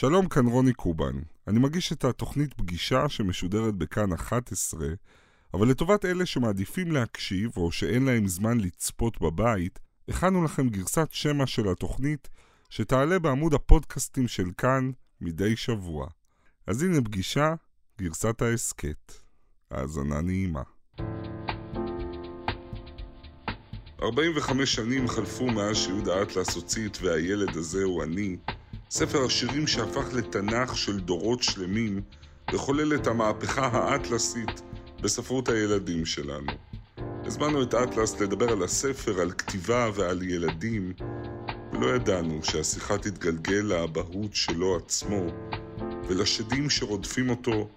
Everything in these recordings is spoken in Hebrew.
שלום, כאן רוני קובן. אני מגיש את התוכנית פגישה שמשודרת בכאן 11, אבל לטובת אלה שמעדיפים להקשיב או שאין להם זמן לצפות בבית, הכנו לכם גרסת שמע של התוכנית שתעלה בעמוד הפודקאסטים של כאן מדי שבוע. אז הנה פגישה, גרסת ההסכת. האזנה נעימה. 45 שנים חלפו מאז שיהודה אטלס הוציא את "והילד הזה הוא אני", ספר השירים שהפך לתנ"ך של דורות שלמים וחולל את המהפכה האטלסית בספרות הילדים שלנו. הזמנו את אטלס לדבר על הספר, על כתיבה ועל ילדים, ולא ידענו שהשיחה תתגלגל לאבהות שלו עצמו ולשדים שרודפים אותו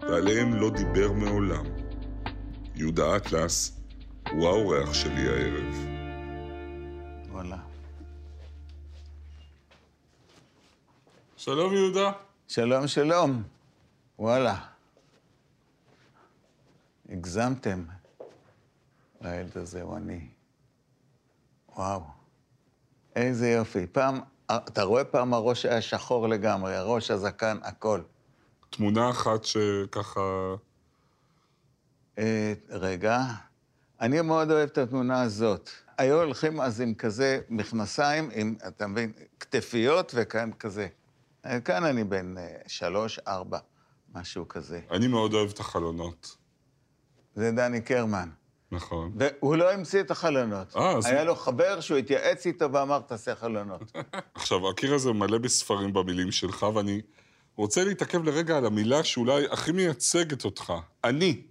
ועליהם לא דיבר מעולם. יהודה אטלס הוא האורח שלי הערב. שלום יהודה. שלום, שלום. וואלה. הגזמתם. לילד הזה הוא אני. וואו. איזה יופי. פעם, אתה רואה פעם הראש היה שחור לגמרי, הראש, הזקן, הכל. תמונה אחת שככה... אה, רגע. אני מאוד אוהב את התמונה הזאת. היו הולכים אז עם כזה מכנסיים, עם, אתה מבין, כתפיות וכאן כזה. אה, כאן אני בן אה, שלוש, ארבע, משהו כזה. אני מאוד אוהב את החלונות. זה דני קרמן. נכון. והוא לא המציא את החלונות. אה, אז- היה לו חבר שהוא התייעץ איתו ואמר, תעשה חלונות. עכשיו, הקיר הזה מלא בספרים במילים שלך, ואני רוצה להתעכב לרגע על המילה שאולי הכי מייצגת אותך. אני.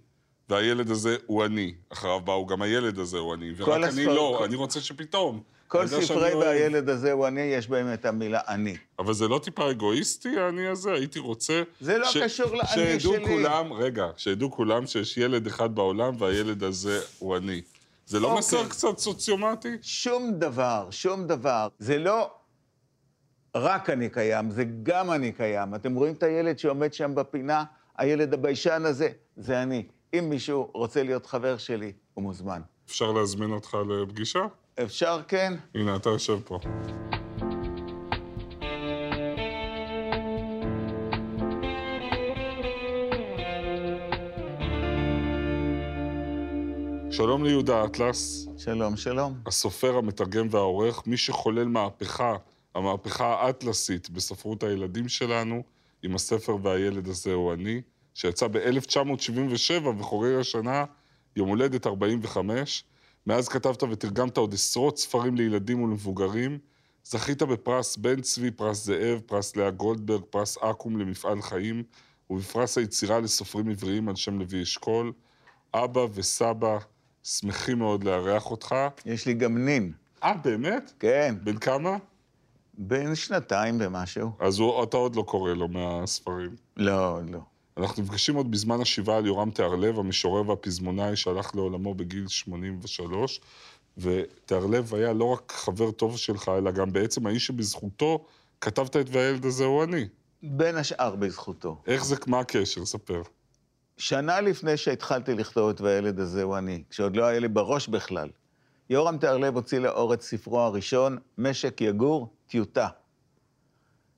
והילד הזה הוא אני. אחריו באו גם הילד הזה הוא אני. ורק אני הספר- לא, כל- אני רוצה שפתאום. כל ספרי. והילד הזה הוא אני, יש בהם את המילה אני. אבל זה לא טיפה אגואיסטי, האני הזה? הייתי רוצה... זה לא קשור לאני שידעו שלי. כולם, רגע, שידעו כולם שיש ילד אחד בעולם והילד הזה הוא אני. זה לא אוקיי. מסר קצת סוציומטי? שום דבר, שום דבר. זה לא רק אני קיים, זה גם אני קיים. אתם רואים את הילד שעומד שם בפינה? הילד הביישן הזה, זה אני. אם מישהו רוצה להיות חבר שלי, הוא מוזמן. אפשר להזמין אותך לפגישה? אפשר, כן? הנה, אתה יושב פה. שלום ליהודה אטלס, שלום, שלום. הסופר, המתרגם והעורך, מי שחולל מהפכה, המהפכה האטלסית בספרות הילדים שלנו, עם הספר והילד הזה הוא אני, שיצא ב-1977 וחוגג השנה יום הולדת 45. מאז כתבת ותרגמת עוד עשרות ספרים לילדים ולמבוגרים. זכית בפרס בן צבי, פרס זאב, פרס לאה גולדברג, פרס אקו"ם למפעל חיים, ובפרס היצירה לסופרים עבריים על שם לוי אשכול. אבא וסבא שמחים מאוד לארח אותך. יש לי גם נין. אה, באמת? כן, בן כמה? בן שנתיים ומשהו. אז הוא, אתה עוד לא קורא לו מהספרים. לא, לא. אנחנו נפגשים עוד בזמן השבעה על יורם תיארלב, המשורר והפזמונאי שהלך לעולמו בגיל 83, ותיארלב היה לא רק חבר טוב שלך, אלא גם בעצם האיש שבזכותו כתבת את והילד הזה הוא אני. בין השאר בזכותו. איך זה, מה הקשר? ספר. שנה לפני שהתחלתי לכתוב את והילד הזה הוא אני, כשעוד לא היה לי בראש בכלל, יורם תיארלב הוציא לאור את ספרו הראשון, משק יגור, טיוטה.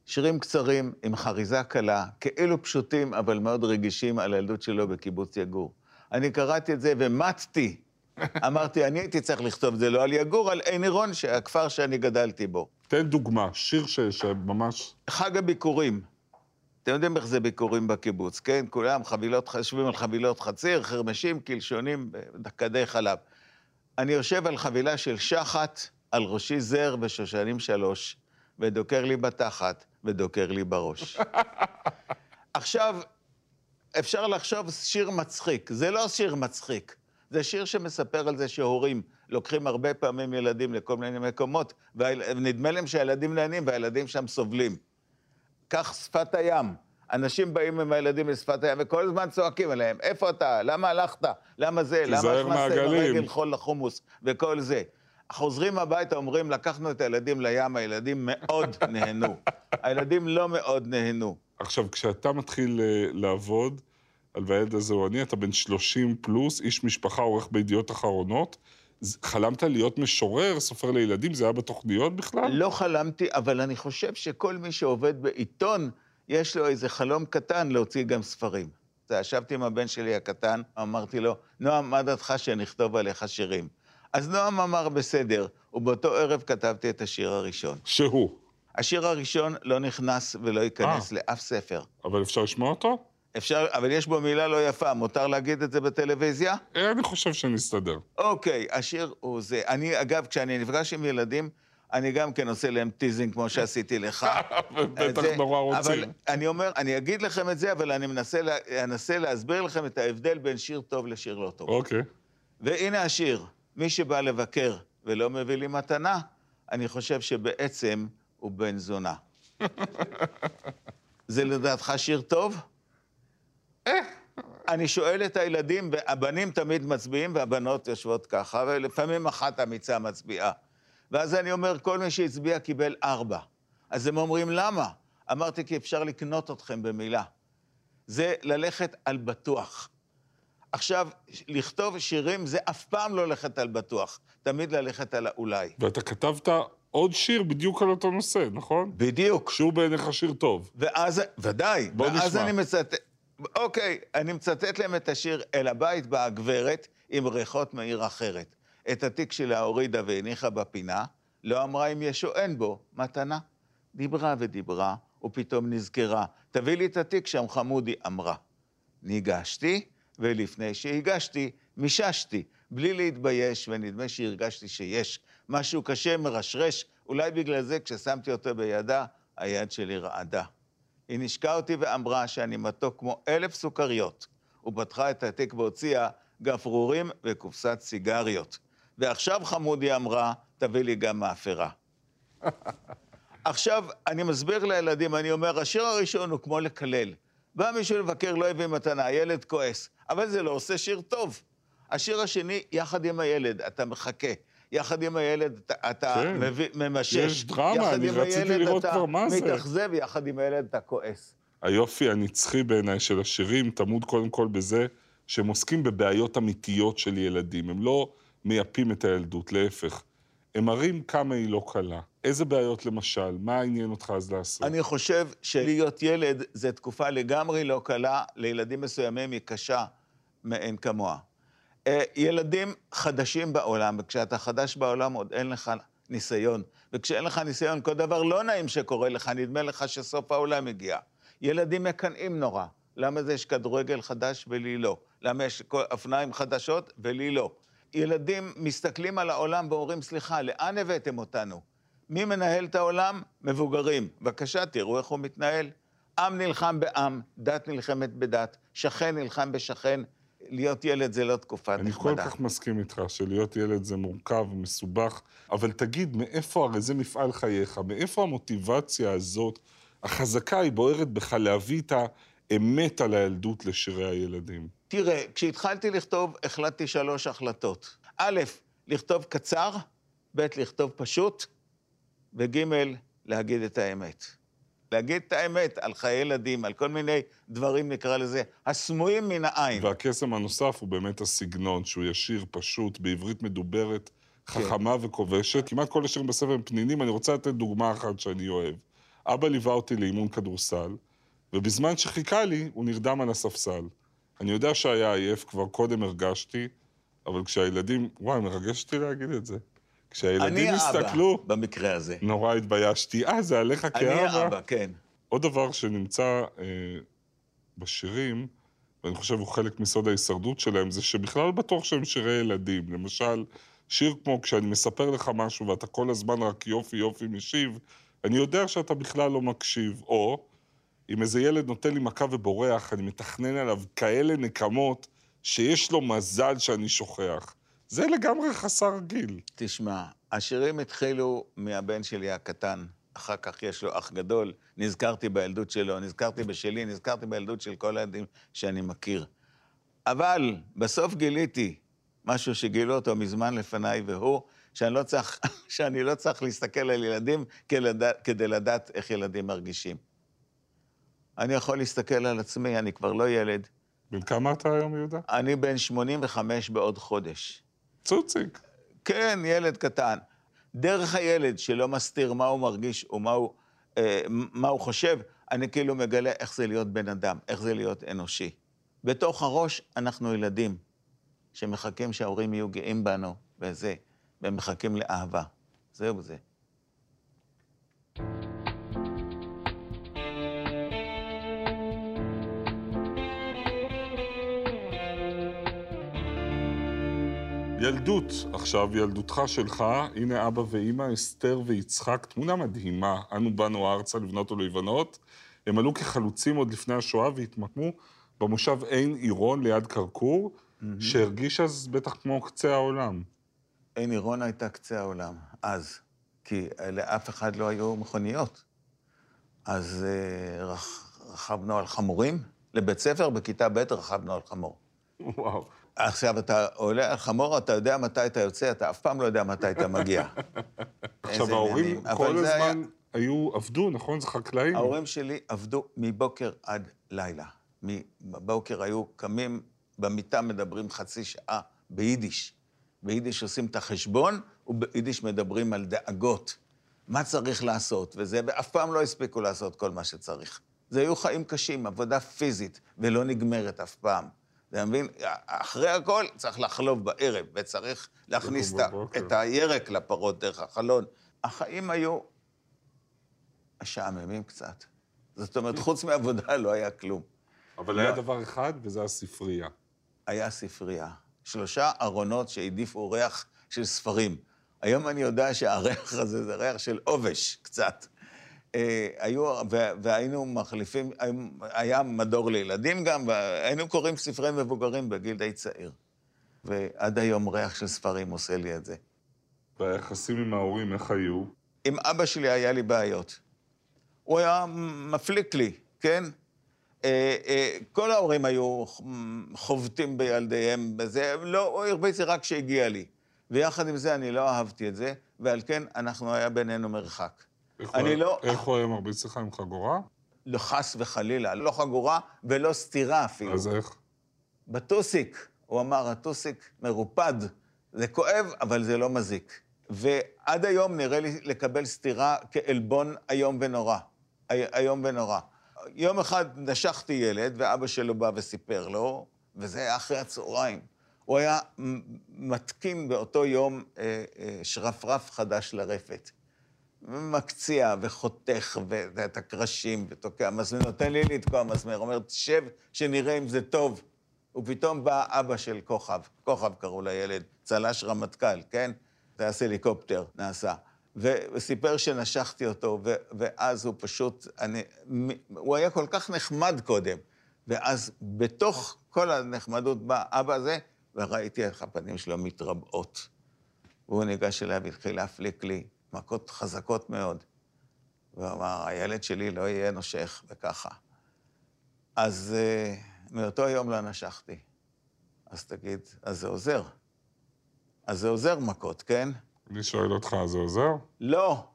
שירים קצרים עם חריזה קלה, כאילו פשוטים אבל מאוד רגישים על הילדות שלו בקיבוץ יגור. אני קראתי את זה ומטתי. אמרתי, אני הייתי צריך לכתוב את זה לא על יגור, על עין עירון, הכפר שאני גדלתי בו. תן דוגמה, שיר ש, שממש... חג הביקורים. אתם יודעים איך זה ביקורים בקיבוץ, כן? כולם חבילות, יושבים על חבילות חציר, חרמשים, קלשונים, כדי חלב. אני יושב על חבילה של שחת, על ראשי זר ושושנים שלוש, ודוקר לי בתחת ודוקר לי בראש. עכשיו, אפשר לחשוב שיר מצחיק. זה לא שיר מצחיק. זה שיר שמספר על זה שהורים לוקחים הרבה פעמים ילדים לכל מיני מקומות, ונדמה להם שהילדים נהנים והילדים שם סובלים. כך שפת הים. אנשים באים עם הילדים לשפת הים וכל הזמן צועקים עליהם, איפה אתה? למה הלכת? למה זה? למה הכנסת עם מהגלים." הרגל חול לחומוס? וכל זה. חוזרים הביתה, אומרים, לקחנו את הילדים לים, הילדים מאוד נהנו. הילדים לא מאוד נהנו. עכשיו, כשאתה מתחיל אה, לעבוד על והילד הזה הוא אני, אתה בן 30 פלוס, איש משפחה, עורך בידיעות אחרונות. חלמת להיות משורר, סופר לילדים? זה היה בתוכניות בכלל? לא חלמתי, אבל אני חושב שכל מי שעובד בעיתון, יש לו איזה חלום קטן להוציא גם ספרים. ישבתי עם הבן שלי הקטן, אמרתי לו, נועם, מה דעתך שנכתוב עליך שירים? אז נועם אמר, בסדר, ובאותו ערב כתבתי את השיר הראשון. שהוא. השיר הראשון לא נכנס ולא ייכנס אה. לאף ספר. אבל אפשר לשמוע אותו? אפשר, אבל יש בו מילה לא יפה, מותר להגיד את זה בטלוויזיה? אה, אני חושב שנסתדר. אוקיי, השיר הוא זה. אני, אגב, כשאני נפגש עם ילדים, אני גם כן עושה להם teasing כמו שעשיתי לך. בטח נורא רוצים. אבל אני אומר, אני אגיד לכם את זה, אבל אני מנסה, לה, אנסה להסביר לכם את ההבדל בין שיר טוב לשיר לא טוב. אוקיי. והנה השיר, מי שבא לבקר ולא מביא לי מתנה, אני חושב שבעצם הוא בן זונה. זה לדעתך שיר טוב? אני שואל את הילדים, והבנים תמיד מצביעים והבנות יושבות ככה, ולפעמים אחת אמיצה מצביעה. ואז אני אומר, כל מי שהצביע קיבל ארבע. אז הם אומרים, למה? אמרתי, כי אפשר לקנות אתכם במילה. זה ללכת על בטוח. עכשיו, לכתוב שירים זה אף פעם לא ללכת על בטוח, תמיד ללכת על האולי. ואתה כתבת עוד שיר בדיוק על אותו נושא, נכון? בדיוק. שהוא בעיניך שיר טוב. ואז, ודאי, בוא ואז נשמע. אני מצטט, אוקיי, אני מצטט להם את השיר "אל הבית באה הגברת עם ריחות מעיר אחרת". את התיק שלה הורידה והניחה בפינה, לא אמרה אם יש או אין בו, מתנה. דיברה ודיברה, ופתאום נזכרה, תביא לי את התיק שם חמודי, אמרה. ניגשתי, ולפני שהגשתי, מיששתי, בלי להתבייש, ונדמה שהרגשתי שיש משהו קשה, מרשרש, אולי בגלל זה כששמתי אותו בידה, היד שלי רעדה. היא נשקה אותי ואמרה שאני מתוק כמו אלף סוכריות, ופתחה את התיק והוציאה גפרורים וקופסת סיגריות. ועכשיו חמודי אמרה, תביא לי גם מאפרה. עכשיו, אני מסביר לילדים, אני אומר, השיר הראשון הוא כמו לקלל. בא מישהו לבקר, לא הביא מתנה, הילד כועס. אבל זה לא עושה שיר טוב. השיר השני, יחד עם הילד, אתה מחכה. יחד עם הילד אתה, אתה כן. מביא, ממשש. יש דרמה, יחד אני עם רציתי הילד לראות אתה כבר מה זה. מתאכזב, יחד עם הילד אתה כועס. היופי הנצחי בעיניי של השירים טמון קודם כל בזה שהם עוסקים בבעיות אמיתיות של ילדים. הם לא מייפים את הילדות, להפך. הם מראים כמה היא לא קלה. איזה בעיות למשל? מה עניין אותך אז לעשות? אני חושב שלהיות ילד זה תקופה לגמרי לא קלה, לילדים מסוימים היא קשה מאין כמוה. אה, ילדים חדשים בעולם, וכשאתה חדש בעולם עוד אין לך ניסיון. וכשאין לך ניסיון, כל דבר לא נעים שקורה לך, נדמה לך שסוף העולם הגיע. ילדים מקנאים נורא. למה זה יש כדורגל חדש ולי לא? למה יש אופניים חדשות ולי לא? ילדים מסתכלים על העולם ואומרים, סליחה, לאן הבאתם אותנו? מי מנהל את העולם? מבוגרים. בבקשה, תראו איך הוא מתנהל. עם נלחם בעם, דת נלחמת בדת, שכן נלחם בשכן. להיות ילד זה לא תקופה אני כל נחמדה. כך מסכים איתך שלהיות ילד זה מורכב ומסובך, אבל תגיד, מאיפה, הרי זה מפעל חייך, מאיפה המוטיבציה הזאת, החזקה היא בוערת בך להביא את האמת על הילדות לשירי הילדים? תראה, כשהתחלתי לכתוב, החלטתי שלוש החלטות. א', לכתוב קצר, ב', לכתוב פשוט, וג', להגיד את האמת. להגיד את האמת על חיי ילדים, על כל מיני דברים, נקרא לזה, הסמויים מן העין. והקסם הנוסף הוא באמת הסגנון, שהוא ישיר, פשוט, בעברית מדוברת, חכמה וכובשת. כמעט כל השירים בספר הם פנינים, אני רוצה לתת דוגמה אחת שאני אוהב. אבא ליווה אותי לאימון כדורסל, ובזמן שחיכה לי, הוא נרדם על הספסל. אני יודע שהיה עייף, כבר קודם הרגשתי, אבל כשהילדים... וואי, מרגש אותי להגיד את זה. כשהילדים אני האבא, הסתכלו, במקרה הזה. נורא התביישתי. אה, זה עליך אני כאבא? האבא, כן. עוד דבר שנמצא אה, בשירים, ואני חושב הוא חלק מסוד ההישרדות שלהם, זה שבכלל בטוח שהם שירי ילדים. למשל, שיר כמו כשאני מספר לך משהו ואתה כל הזמן רק יופי יופי משיב, אני יודע שאתה בכלל לא מקשיב. או, אם איזה ילד נותן לי מכה ובורח, אני מתכנן עליו כאלה נקמות, שיש לו מזל שאני שוכח. זה לגמרי חסר גיל. תשמע, השירים התחילו מהבן שלי הקטן, אחר כך יש לו אח גדול, נזכרתי בילדות שלו, נזכרתי בשלי, נזכרתי בילדות של כל הילדים שאני מכיר. אבל בסוף גיליתי משהו שגילו אותו מזמן לפניי, והוא שאני לא צריך, שאני לא צריך להסתכל על ילדים כדי, כדי לדעת איך ילדים מרגישים. אני יכול להסתכל על עצמי, אני כבר לא ילד, בן כמה אתה היום, יהודה? אני בן 85 בעוד חודש. צוציק. כן, ילד קטן. דרך הילד שלא מסתיר מה הוא מרגיש ומה הוא, אה, מה הוא חושב, אני כאילו מגלה איך זה להיות בן אדם, איך זה להיות אנושי. בתוך הראש אנחנו ילדים שמחכים שההורים יהיו גאים בנו, וזה, והם מחכים לאהבה. זהו זה. ילדות, עכשיו ילדותך שלך, הנה אבא ואימא, אסתר ויצחק, תמונה מדהימה. אנו באנו ארצה לבנות ולבנות. הם עלו כחלוצים עוד לפני השואה והתמקמו במושב עין עירון ליד כרכור, שהרגיש אז בטח כמו קצה העולם. עין עירון הייתה קצה העולם, אז. כי לאף אחד לא היו מכוניות. אז אה, רכ... רכבנו על חמורים. לבית ספר, בכיתה ב' רכבנו על חמור. וואו. עכשיו, אתה עולה על חמור, אתה יודע מתי אתה יוצא, אתה אף פעם לא יודע מתי אתה מגיע. עכשיו, ההורים כל זה היה- הזמן היו, עבדו, נכון? זה חקלאים. ההורים שלי עבדו מבוקר עד לילה. בבוקר היו קמים במיטה, מדברים חצי שעה ביידיש. ביידיש עושים את החשבון, וביידיש מדברים על דאגות. מה צריך לעשות, וזה, ואף פעם לא הספיקו לעשות כל מה שצריך. זה היו חיים קשים, עבודה פיזית, ולא נגמרת אף פעם. אתה מבין? אחרי הכל צריך לחלוב בערב, וצריך להכניס את. את הירק לפרות דרך החלון. החיים היו משעממים קצת. זאת אומרת, חוץ מעבודה לא היה כלום. אבל לא. היה דבר אחד, וזה הספרייה. היה ספרייה. שלושה ארונות שהעדיפו ריח של ספרים. היום אני יודע שהריח הזה זה ריח של עובש, קצת. אה, היו, והיינו מחליפים, היה מדור לילדים גם, והיינו קוראים ספרי מבוגרים בגיל די צעיר. ועד היום ריח של ספרים עושה לי את זה. והיחסים עם ההורים, איך היו? עם אבא שלי היה לי בעיות. הוא היה מפליק לי, כן? אה, אה, כל ההורים היו חובטים בילדיהם, בזה, לא, הוא הרביץ רק כשהגיע לי. ויחד עם זה אני לא אהבתי את זה, ועל כן אנחנו, היה בינינו מרחק. אני לא- איך הוא היה מרביץ לך עם חגורה? לא חס וחלילה, לא חגורה ולא סתירה אפילו. אז איך? בטוסיק, הוא אמר, הטוסיק מרופד, זה כואב, אבל זה לא מזיק. ועד היום נראה לי לקבל סטירה כעלבון איום ונורא. אי- איום ונורא. יום אחד נשכתי ילד, ואבא שלו בא וסיפר לו, וזה היה אחרי הצהריים. הוא היה מתקין באותו יום אה, אה, שרפרף חדש לרפת. מקציע וחותך ואת הקרשים ותוקע מזמר, נותן לי לתקוע מזמר, אומר, תשב, שנראה אם זה טוב. ופתאום בא אבא של כוכב, כוכב קראו לילד, צל"ש רמטכ"ל, כן? טייס הליקופטר נעשה. וסיפר שנשכתי אותו, ו- ואז הוא פשוט, אני, הוא היה כל כך נחמד קודם, ואז בתוך כל הנחמדות בא אבא הזה, וראיתי איך הפנים שלו מתרבעות. והוא ניגש אליי והתחיל להפליק לי מכות חזקות מאוד. והוא אמר, הילד שלי לא יהיה נושך, וככה. אז uh, מאותו יום לא נשכתי. אז תגיד, אז זה עוזר. אז זה עוזר מכות, כן? אני שואל אותך, זה עוזר? לא.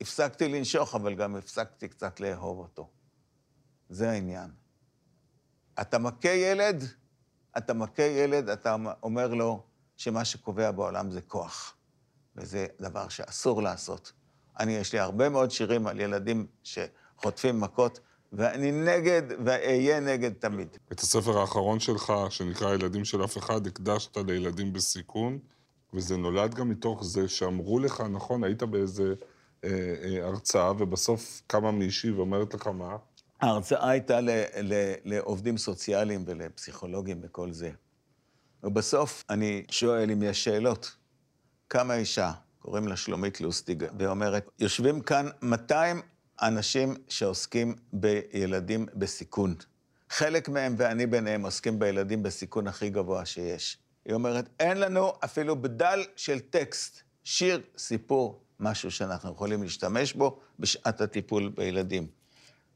הפסקתי לנשוך, אבל גם הפסקתי קצת לאהוב אותו. זה העניין. אתה מכה ילד, אתה מכה ילד, אתה אומר לו שמה שקובע בעולם זה כוח. וזה דבר שאסור לעשות. אני, יש לי הרבה מאוד שירים על ילדים שחוטפים מכות, ואני נגד, ואהיה נגד תמיד. את הספר האחרון שלך, שנקרא ילדים של אף אחד, הקדשת לילדים בסיכון, וזה נולד גם מתוך זה שאמרו לך, נכון, היית באיזה אה, אה, הרצאה, ובסוף קמה מישהי ואומרת לך מה? ההרצאה הייתה ל, ל, לעובדים סוציאליים ולפסיכולוגים וכל זה. ובסוף אני שואל אם יש שאלות. קמה אישה, קוראים לה שלומית לוסטיג, ואומרת, יושבים כאן 200 אנשים שעוסקים בילדים בסיכון. חלק מהם, ואני ביניהם, עוסקים בילדים בסיכון הכי גבוה שיש. היא אומרת, אין לנו אפילו בדל של טקסט, שיר, סיפור, משהו שאנחנו יכולים להשתמש בו בשעת הטיפול בילדים.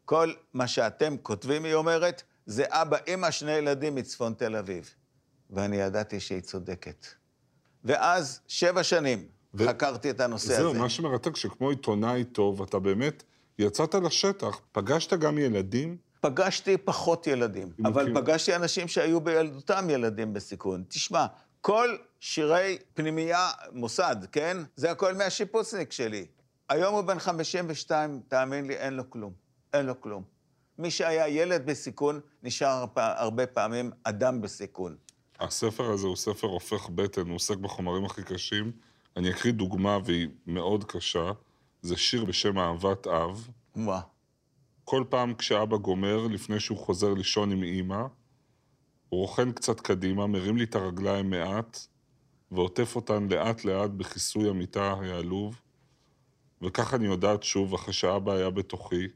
כל מה שאתם כותבים, היא אומרת, זה אבא, אמא, שני ילדים מצפון תל אביב. ואני ידעתי שהיא צודקת. ואז, שבע שנים, ו- חקרתי את הנושא זהו, הזה. מה שמרתק, שכמו עיתונאי טוב, אתה באמת יצאת לשטח, פגשת גם ילדים, פגשתי פחות ילדים, אבל כאילו- פגשתי אנשים שהיו בילדותם ילדים בסיכון. תשמע, כל שירי פנימייה, מוסד, כן? זה הכל מהשיפוצניק שלי. היום הוא בן 52, תאמין לי, אין לו כלום. אין לו כלום. מי שהיה ילד בסיכון, נשאר הרבה פעמים אדם בסיכון. הספר הזה הוא ספר הופך בטן, הוא עוסק בחומרים הכי קשים. אני אקריא דוגמה, והיא מאוד קשה. זה שיר בשם אהבת אב. מה? כל פעם כשאבא גומר, לפני שהוא חוזר לישון עם אימא, הוא רוכן קצת קדימה, מרים לי את הרגליים מעט, ועוטף אותן לאט-לאט בכיסוי המיטה העלוב, וכך אני יודעת שוב, אחרי שאבא היה בתוכי,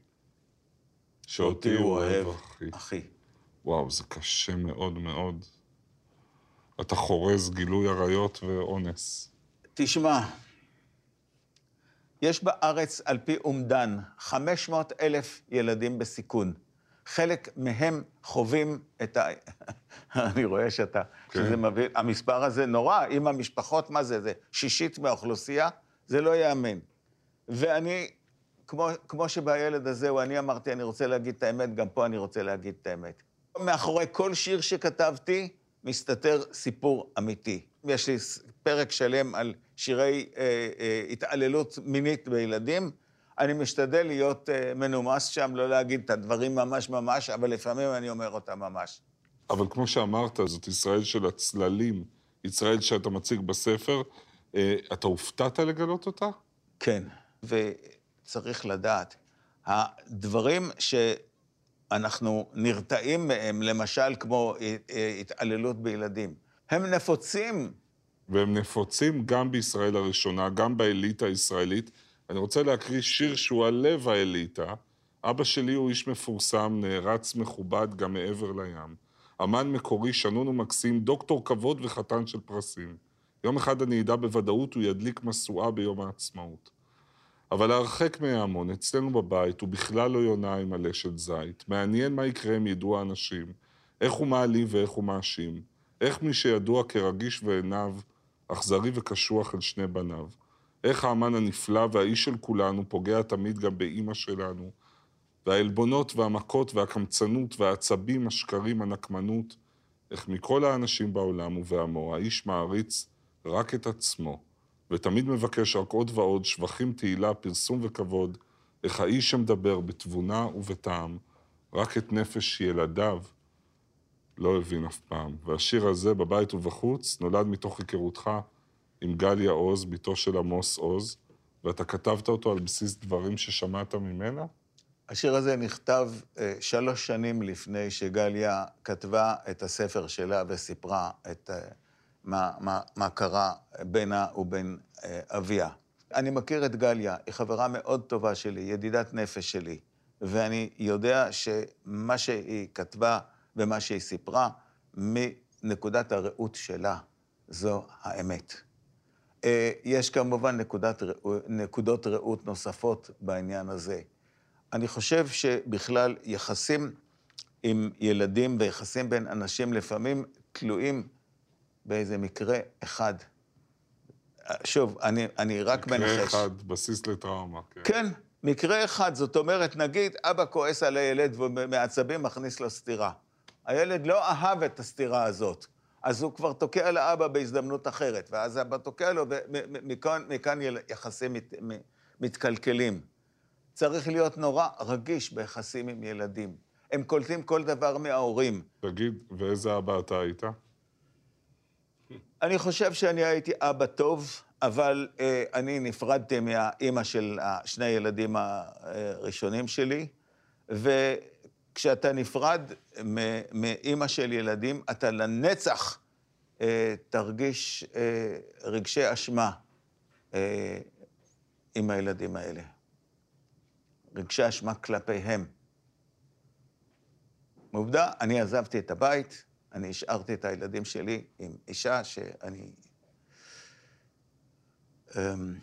שאותי הוא אוהב, אחי. אחי. וואו, זה קשה מאוד מאוד. אתה חורז גילוי עריות ואונס. תשמע, יש בארץ, על פי אומדן, 500 אלף ילדים בסיכון. חלק מהם חווים את ה... אני רואה שאתה... כן. שזה מביא... המספר הזה נורא, אם המשפחות, מה זה? זה שישית מהאוכלוסייה? זה לא ייאמן. ואני, כמו, כמו שבילד הזה, אני אמרתי, אני רוצה להגיד את האמת, גם פה אני רוצה להגיד את האמת. מאחורי כל שיר שכתבתי, מסתתר סיפור אמיתי. יש לי פרק שלם על שירי אה, אה, התעללות מינית בילדים. אני משתדל להיות אה, מנומס שם, לא להגיד את הדברים ממש ממש, אבל לפעמים אני אומר אותם ממש. אבל כמו שאמרת, זאת ישראל של הצללים, ישראל שאתה מציג בספר. אה, אתה הופתעת לגלות אותה? כן, וצריך לדעת, הדברים שאנחנו נרתעים מהם, למשל כמו אה, התעללות בילדים, הם נפוצים. והם נפוצים גם בישראל הראשונה, גם באליטה הישראלית. אני רוצה להקריא שיר שהוא הלב האליטה. אבא שלי הוא איש מפורסם, נערץ מכובד גם מעבר לים. אמן מקורי, שנון ומקסים, דוקטור כבוד וחתן של פרסים. יום אחד אני אדע בוודאות, הוא ידליק משואה ביום העצמאות. אבל הרחק מההמון, אצלנו בבית, הוא בכלל לא יונה עם עלה של זית. מעניין מה יקרה אם ידעו האנשים, איך הוא מעליב ואיך הוא מאשים. איך מי שידוע כרגיש ועיניו, אכזרי וקשוח אל שני בניו. איך האמן הנפלא והאיש של כולנו פוגע תמיד גם באימא שלנו. והעלבונות והמכות והקמצנות והעצבים, השקרים, הנקמנות, איך מכל האנשים בעולם ובעמו, האיש מעריץ רק את עצמו, ותמיד מבקש רק עוד ועוד שבחים, תהילה, פרסום וכבוד, איך האיש שמדבר בתבונה ובטעם, רק את נפש ילדיו לא הבין אף פעם. והשיר הזה, בבית ובחוץ, נולד מתוך היכרותך עם גליה עוז, בתו של עמוס עוז, ואתה כתבת אותו על בסיס דברים ששמעת ממנה? השיר הזה נכתב אה, שלוש שנים לפני שגליה כתבה את הספר שלה וסיפרה את אה, מה, מה, מה קרה בינה ובין אה, אביה. אני מכיר את גליה, היא חברה מאוד טובה שלי, ידידת נפש שלי, ואני יודע שמה שהיא כתבה ומה שהיא סיפרה, מנקודת הראות שלה, זו האמת. אה, יש כמובן נקודת, נקודות ראות נוספות בעניין הזה. אני חושב שבכלל יחסים עם ילדים ויחסים בין אנשים לפעמים תלויים באיזה מקרה אחד. שוב, אני, אני רק מנחש. מקרה אחד, בסיס לטראומה. כן. כן, מקרה אחד. זאת אומרת, נגיד, אבא כועס על הילד ומעצבים מכניס לו סטירה. הילד לא אהב את הסתירה הזאת, אז הוא כבר תוקע לאבא בהזדמנות אחרת, ואז אבא תוקע לו, ומכאן מכאן יחסים מת, מתקלקלים. צריך להיות נורא רגיש ביחסים עם ילדים. הם קולטים כל דבר מההורים. תגיד, ואיזה אבא אתה היית? אני חושב שאני הייתי אבא טוב, אבל אה, אני נפרדתי מהאימא של שני הילדים הראשונים שלי, ו... כשאתה נפרד מאימא של ילדים, אתה לנצח אה, תרגיש אה, רגשי אשמה אה, עם הילדים האלה. רגשי אשמה כלפיהם. עובדה, אני עזבתי את הבית, אני השארתי את הילדים שלי עם אישה שאני... אמ,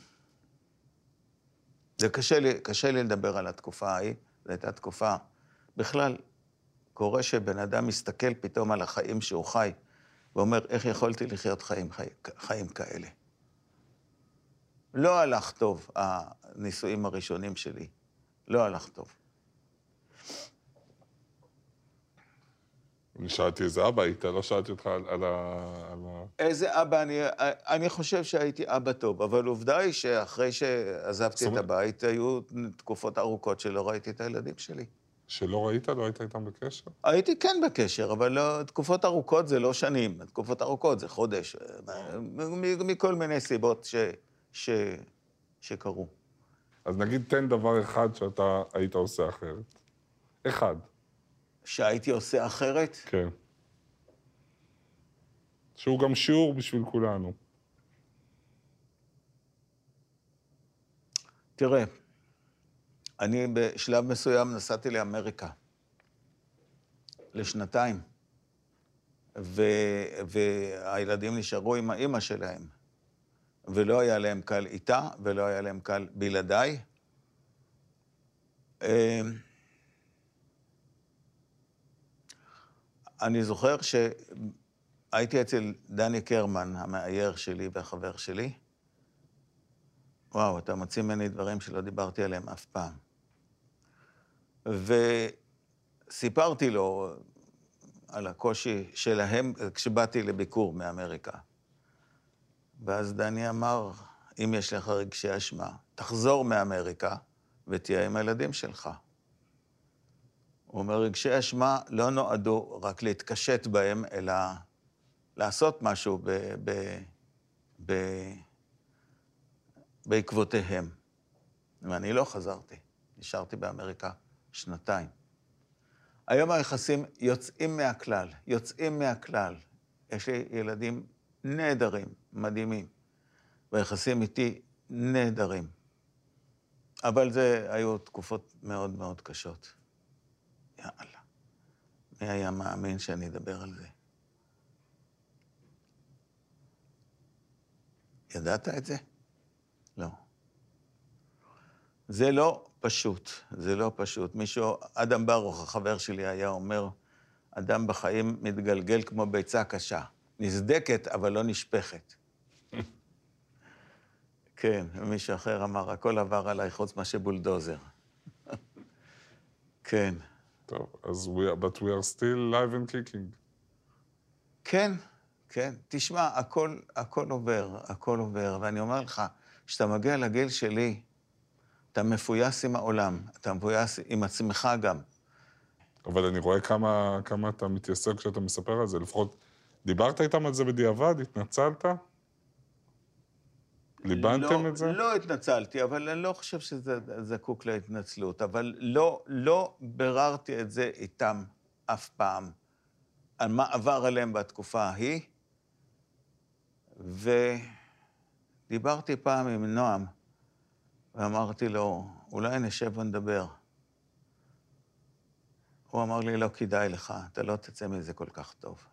זה קשה לי, קשה לי לדבר על התקופה ההיא, זו הייתה תקופה בכלל, קורה שבן אדם מסתכל פתאום על החיים שהוא חי, ואומר, איך יכולתי לחיות חיים, חיים, חיים כאלה? לא הלך טוב, הנישואים הראשונים שלי. לא הלך טוב. אני שאלתי איזה אבא היית, לא שאלתי אותך על, על, ה... על ה... איזה אבא אני... אני חושב שהייתי אבא טוב, אבל עובדה היא שאחרי שעזבתי זאת את הבית, היו תקופות ארוכות שלא ראיתי את הילדים שלי. שלא ראית? לא היית איתם בקשר? הייתי כן בקשר, אבל לא, תקופות ארוכות זה לא שנים, תקופות ארוכות זה חודש, מכל מיני סיבות ש, ש, שקרו. אז נגיד תן דבר אחד שאתה היית עושה אחרת. אחד, שהייתי עושה אחרת? כן. שהוא גם שיעור בשביל כולנו. תראה, אני בשלב מסוים נסעתי לאמריקה, לשנתיים, ו... והילדים נשארו עם האימא שלהם, ולא היה להם קל איתה, ולא היה להם קל בלעדיי. אני זוכר שהייתי אצל דני קרמן, המאייר שלי והחבר שלי, וואו, אתה מוציא ממני דברים שלא דיברתי עליהם אף פעם. וסיפרתי לו על הקושי שלהם כשבאתי לביקור מאמריקה. ואז דני אמר, אם יש לך רגשי אשמה, תחזור מאמריקה ותהיה עם הילדים שלך. הוא אומר, רגשי אשמה לא נועדו רק להתקשט בהם, אלא לעשות משהו ב... ב, ב בעקבותיהם. ואני לא חזרתי, נשארתי באמריקה שנתיים. היום היחסים יוצאים מהכלל, יוצאים מהכלל. יש לי ילדים נהדרים, מדהימים, והיחסים איתי נהדרים. אבל זה היו תקופות מאוד מאוד קשות. יאללה, מי היה מאמין שאני אדבר על זה? ידעת את זה? לא. זה לא פשוט, זה לא פשוט. מישהו, אדם ברוך, החבר שלי, היה אומר, אדם בחיים מתגלגל כמו ביצה קשה. נסדקת, אבל לא נשפכת. כן, ומישהו אחר אמר, הכל עבר עליי חוץ מאשר בולדוזר. כן. טוב, אז we are, but we are still live and kicking. כן, כן. תשמע, הכל, הכל עובר, הכל עובר. ואני אומר לך, כשאתה מגיע לגיל שלי, אתה מפויס עם העולם, אתה מפויס עם עצמך גם. אבל אני רואה כמה, כמה אתה מתייסר כשאתה מספר על זה. לפחות דיברת איתם על זה בדיעבד? התנצלת? ליבנתם לא, את זה? לא התנצלתי, אבל אני לא חושב שזה זקוק להתנצלות. אבל לא, לא ביררתי את זה איתם אף פעם, על מה עבר עליהם בתקופה ההיא. ודיברתי פעם עם נועם, ואמרתי לו, אולי נשב ונדבר. הוא אמר לי, לא כדאי לך, אתה לא תצא מזה כל כך טוב.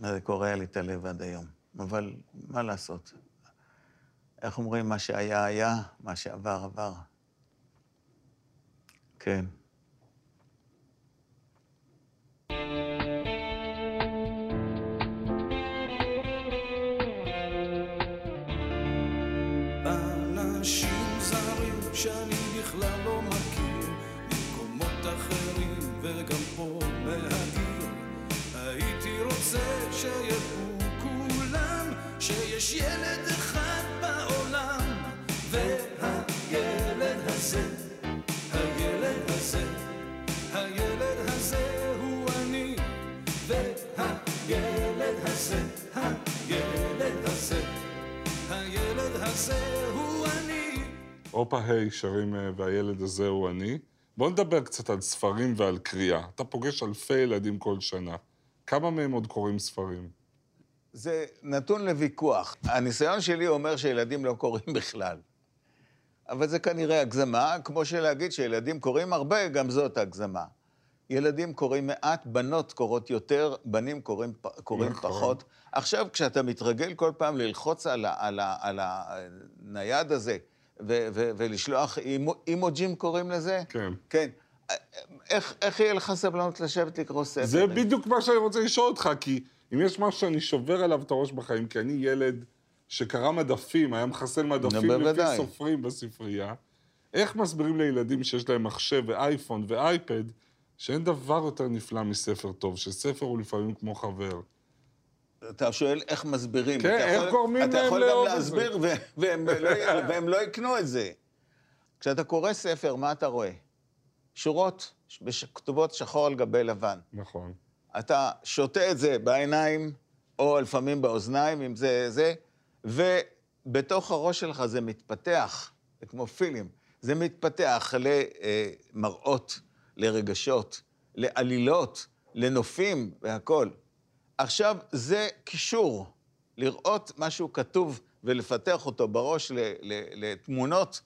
זה קורע לי את הלב עד היום. אבל מה לעשות? איך אומרים, מה שהיה היה, מה שעבר עבר. כן. שיש ילד אחד בעולם, והילד הזה, הילד הזה, הילד הזה הוא אני, והילד הזה, הילד הזה. הילד הזה הוא אני. הופה היי, שרים אה, והילד הזה הוא אני. בוא נדבר קצת על ספרים ועל קריאה. אתה פוגש אלפי ילדים כל שנה. כמה מהם עוד קוראים ספרים? זה נתון לוויכוח. הניסיון שלי אומר שילדים לא קוראים בכלל. אבל זה כנראה הגזמה, כמו שלהגיד שילדים קוראים הרבה, גם זאת הגזמה. ילדים קוראים מעט, בנות קוראות יותר, בנים קוראים, קוראים נכון. פחות. עכשיו, כשאתה מתרגל כל פעם ללחוץ על, ה, על, ה, על הנייד הזה ו, ו, ולשלוח אימו, אימוג'ים קוראים לזה? כן. כן. איך, איך יהיה לך סבלנות לשבת לקרוא ספר? זה בדיוק מה שאני רוצה לשאול אותך, כי אם יש משהו שאני שובר עליו את הראש בחיים, כי אני ילד שקרא מדפים, היה מחסל מדפים לפי בוודאי. סופרים בספרייה, איך מסבירים לילדים שיש להם מחשב ואייפון ואייפד, שאין דבר יותר נפלא מספר טוב, שספר הוא לפעמים כמו חבר. אתה שואל איך מסבירים. כן, אתה איך יכול- גורמים אתה להם יכול גם לאהוב את להסביר ו- והם לא- והם לא יקנו את זה. כשאתה קורא ספר, מה אתה רואה? שורות כתובות שחור על גבי לבן. נכון. אתה שותה את זה בעיניים, או לפעמים באוזניים, אם זה זה, ובתוך הראש שלך זה מתפתח, זה כמו פילים, זה מתפתח למראות, לרגשות, לעלילות, לנופים והכול. עכשיו, זה קישור, לראות משהו כתוב ולפתח אותו בראש לתמונות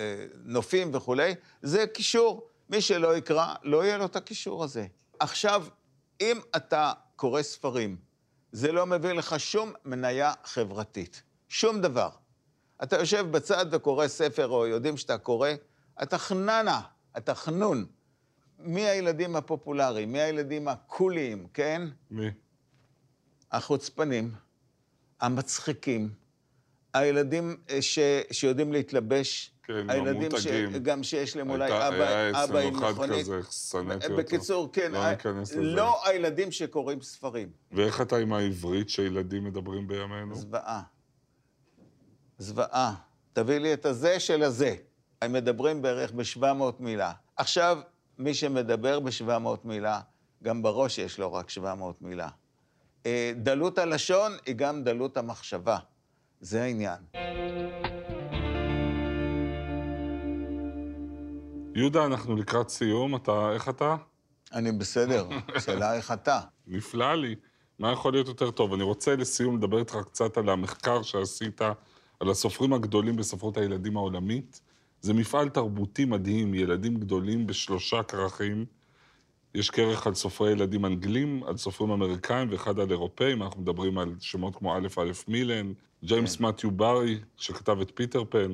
ולנופים וכולי, זה קישור. מי שלא יקרא, לא יהיה לו את הקישור הזה. עכשיו, אם אתה קורא ספרים, זה לא מביא לך שום מניה חברתית. שום דבר. אתה יושב בצד וקורא ספר, או יודעים שאתה קורא, אתה חננה, אתה חנון. מי הילדים הפופולריים? מי הילדים הקוליים, כן? מי? החוצפנים, המצחיקים, הילדים אה, ש, שיודעים להתלבש, כן, הילדים המותגים. גם שיש להם אולי הייתה- היה אבא, אבא עם אצלנו אחד מכונית. כזה, שנאתי אותו. בקיצור, כן, לא ה- לזה. לא הילדים שקוראים ספרים. ואיך אתה עם העברית שילדים מדברים בימינו? זוועה. זוועה. תביא לי את הזה של הזה. הם מדברים בערך ב-700 מילה. עכשיו, מי שמדבר ב-700 מילה, גם בראש יש לו רק 700 מילה. אה, דלות הלשון היא גם דלות המחשבה. זה העניין. יהודה, אנחנו לקראת סיום, אתה, איך אתה? אני בסדר, שאלה איך אתה. נפלא לי. מה יכול להיות יותר טוב? אני רוצה לסיום לדבר איתך קצת על המחקר שעשית, על הסופרים הגדולים בספרות הילדים העולמית. זה מפעל תרבותי מדהים, ילדים גדולים בשלושה כרכים. יש כרך על סופרי ילדים אנגלים, על סופרים אמריקאים ואחד על אירופאים. אנחנו מדברים על שמות כמו א' א' מילן, ג'יימס כן. מתיו ברי, שכתב את פיטר פן,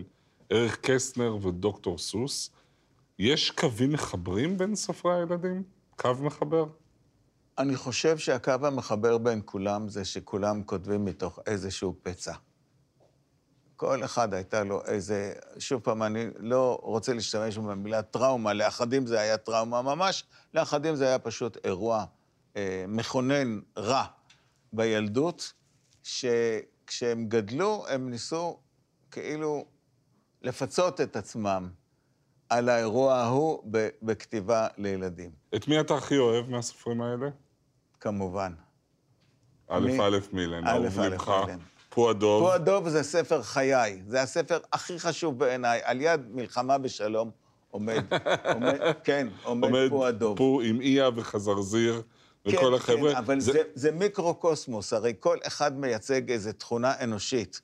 אריך קסנר ודוקטור סוס. יש קווים מחברים בין סופרי הילדים? קו מחבר? אני חושב שהקו המחבר בין כולם זה שכולם כותבים מתוך איזשהו פצע. כל אחד הייתה לו איזה... שוב פעם, אני לא רוצה להשתמש במילה טראומה, לאחדים זה היה טראומה ממש, לאחדים זה היה פשוט אירוע אה, מכונן רע בילדות, שכשהם גדלו, הם ניסו כאילו לפצות את עצמם על האירוע ההוא בכתיבה לילדים, את מי אתה הכי אוהב מהסופרים האלה? כמובן. א' מי? א' מילן, אהוב א', לבך, מילן. פו הדוב. פה הדוב זה ספר חיי, זה הספר הכי חשוב בעיניי. על יד מלחמה בשלום עומד, עומד כן, עומד, עומד פה הדוב. פו עם איה וחזרזיר כן, וכל החבר'ה. כן, אבל זה, זה מיקרוקוסמוס, הרי כל אחד מייצג איזו תכונה אנושית.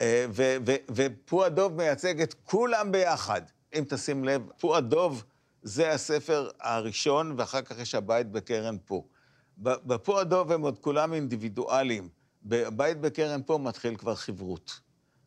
אה, ו- ו- ופו הדוב מייצג את כולם ביחד. אם תשים לב, פו הדוב זה הספר הראשון, ואחר כך יש הבית בקרן פו. בפו הדוב הם עוד כולם אינדיבידואלים. בבית בקרן פו מתחיל כבר חברות.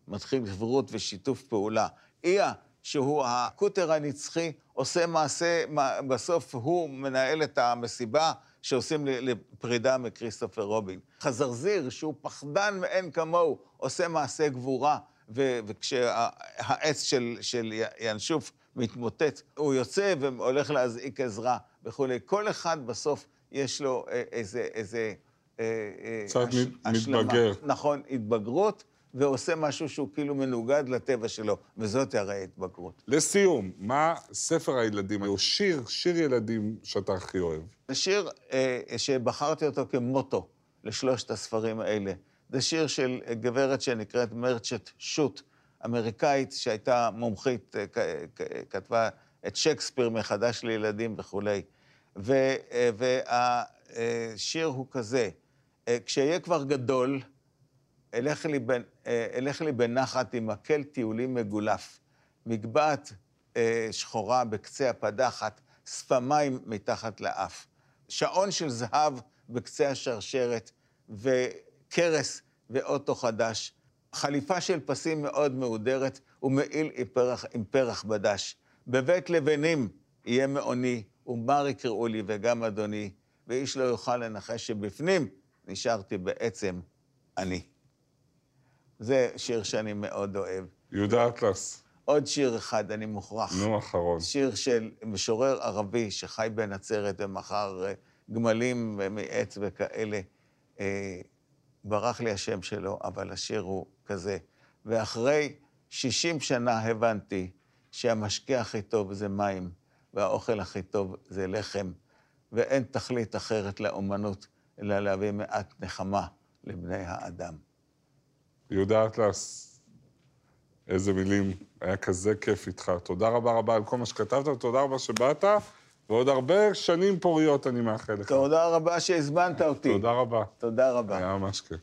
מתחיל חברות ושיתוף פעולה. איה, שהוא הקוטר הנצחי, עושה מעשה, בסוף הוא מנהל את המסיבה שעושים לפרידה מכריסטופר רובין. חזרזיר, שהוא פחדן מאין כמוהו, עושה מעשה גבורה, ו- וכשהעץ של, של ינשוף מתמוטט, הוא יוצא והולך להזעיק עזרה וכולי. כל אחד בסוף יש לו אה, איזה... איזה אה, אה, קצת הש- השלמה. מתבגר. נכון, התבגרות, ועושה משהו שהוא כאילו מנוגד לטבע שלו, וזאת הרי התבגרות. לסיום, מה ספר הילדים, או שיר, שיר ילדים שאתה הכי אוהב? זה שיר אה, שבחרתי אותו כמוטו לשלושת הספרים האלה. זה שיר של גברת שנקראת מרצ'ט שוט, אמריקאית שהייתה מומחית, אה, כ- כתבה את שייקספיר מחדש לילדים וכולי. והשיר הוא כזה, אה, כשאהיה כבר גדול, אלך לי, בנ, אה, אלך לי בנחת עם מקל טיולים מגולף, מגבעת אה, שחורה בקצה הפדחת, שפמיים מתחת לאף, שעון של זהב בקצה השרשרת, וכרס ואוטו חדש, חליפה של פסים מאוד מהודרת, ומעיל עם פרח, עם פרח בדש. בבית לבנים יהיה מעוני, ומר יקראו לי וגם אדוני, ואיש לא יוכל לנחש שבפנים נשארתי בעצם אני. זה שיר שאני מאוד אוהב. יהודה אטלס, עוד שיר אחד, אני מוכרח. נו, אחרון. שיר של משורר ערבי שחי בנצרת ומכר אה, גמלים מעץ וכאלה. ברח לי השם שלו, אבל השיר הוא כזה. ואחרי 60 שנה הבנתי שהמשקה הכי טוב זה מים, והאוכל הכי טוב זה לחם, ואין תכלית אחרת לאומנות אלא להביא מעט נחמה לבני האדם. יהודה אטלס, איזה מילים, היה כזה כיף איתך. תודה רבה רבה על כל מה שכתבת, ותודה רבה שבאת, ועוד הרבה שנים פוריות אני מאחל לך. תודה רבה שהזמנת אותי. תודה רבה. תודה רבה. היה ממש כיף.